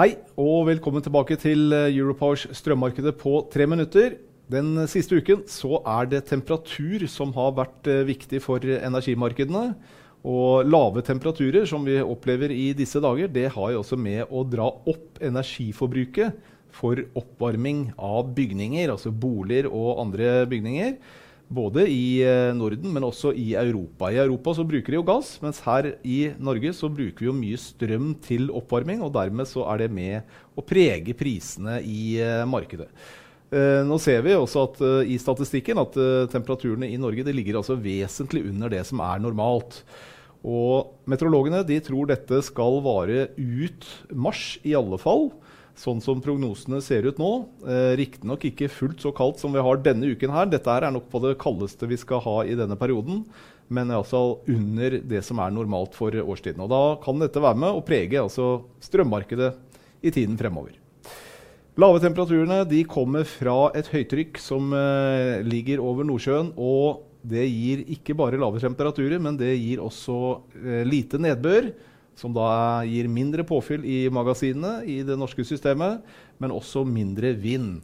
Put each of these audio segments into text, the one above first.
Hei, og velkommen tilbake til eh, Europowers strømmarkedet på tre minutter. Den siste uken så er det temperatur som har vært eh, viktig for energimarkedene. Og lave temperaturer som vi opplever i disse dager, det har jo også med å dra opp energiforbruket for oppvarming av bygninger, altså boliger og andre bygninger. Både i eh, Norden, men også i Europa. I Europa så bruker de jo gass, mens her i Norge så bruker vi jo mye strøm til oppvarming. og Dermed så er det med å prege prisene i uh, markedet. Uh, nå ser vi også at, uh, i statistikken at temperaturene i Norge ligger altså vesentlig under det som er normalt. Og Meteorologene de tror dette skal vare ut mars i alle fall sånn som prognosene ser ut nå. Eh, Riktignok ikke fullt så kaldt som vi har denne uken her. Dette er nok på det kaldeste vi skal ha i denne perioden, men altså under det som er normalt for årstiden. Og da kan dette være med å prege altså strømmarkedet i tiden fremover. Lave temperaturene kommer fra et høytrykk som eh, ligger over Nordsjøen. og det gir ikke bare lave temperaturer, men det gir også eh, lite nedbør som da gir mindre påfyll i magasinene i det norske systemet, men også mindre vind.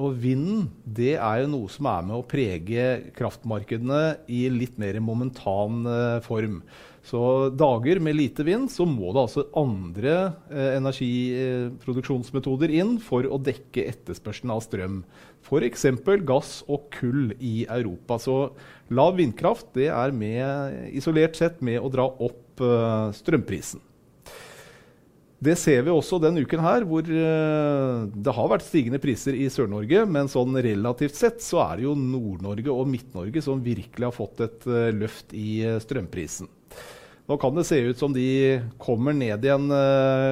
Og vinden det er jo noe som er med å prege kraftmarkedene i litt mer momentan uh, form. Så dager med lite vind, så må det altså andre eh, energiproduksjonsmetoder inn for å dekke etterspørselen av strøm. F.eks. gass og kull i Europa. Så lav vindkraft det er med, isolert sett med å dra opp eh, strømprisen. Det ser vi også denne uken her, hvor uh, det har vært stigende priser i Sør-Norge. Men sånn relativt sett så er det jo Nord-Norge og Midt-Norge som virkelig har fått et uh, løft i strømprisen. Nå kan det se ut som de kommer ned igjen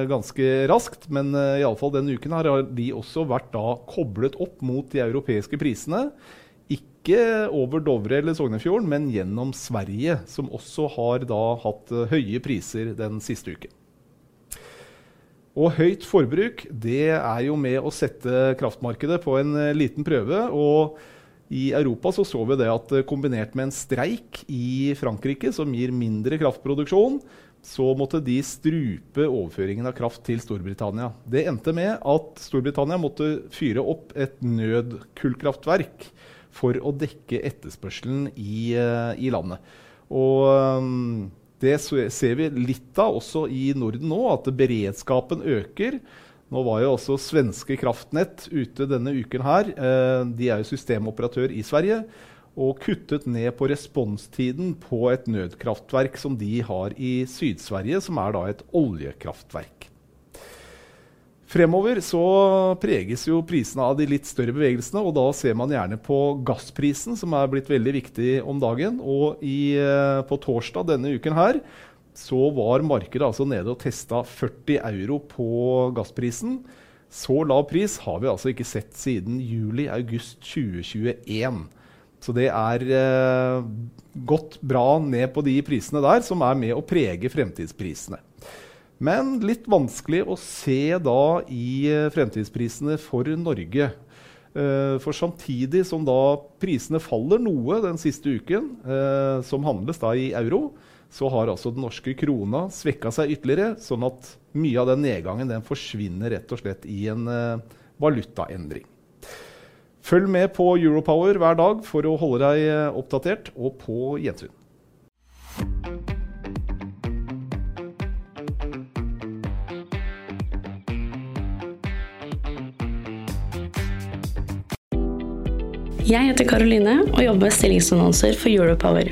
ganske raskt, men uh, fall denne uken her har de også vært da koblet opp mot de europeiske prisene. Ikke over Dovre eller Sognefjorden, men gjennom Sverige, som også har da hatt eh, høye priser den siste uken. Og høyt forbruk det er jo med å sette kraftmarkedet på en eh, liten prøve. og i Europa så, så vi det at eh, kombinert med en streik i Frankrike, som gir mindre kraftproduksjon, så måtte de strupe overføringen av kraft til Storbritannia. Det endte med at Storbritannia måtte fyre opp et nødkullkraftverk for å dekke etterspørselen i, uh, i landet. Og um, det ser vi litt av også i Norden nå, at beredskapen øker. Nå var jo også svenske Kraftnett ute denne uken her. Uh, de er jo systemoperatør i Sverige. Og kuttet ned på responstiden på et nødkraftverk som de har i Syd-Sverige, som er da et oljekraftverk. Fremover så preges jo prisene av de litt større bevegelsene, og da ser man gjerne på gassprisen, som er blitt veldig viktig om dagen. Og i, eh, på torsdag denne uken her så var markedet altså nede og testa 40 euro på gassprisen. Så lav pris har vi altså ikke sett siden juli-august 2021. Så det er eh, gått bra ned på de prisene der, som er med å prege fremtidsprisene. Men litt vanskelig å se da i eh, fremtidsprisene for Norge. Eh, for samtidig som da prisene faller noe den siste uken, eh, som handles da i euro, så har altså den norske krona svekka seg ytterligere, sånn at mye av den nedgangen den forsvinner rett og slett i en valutaendring. Følg med på Europower hver dag for å holde deg oppdatert, og på gjensyn. Jeg heter Karoline og jobber med stillingsannonser for Europower.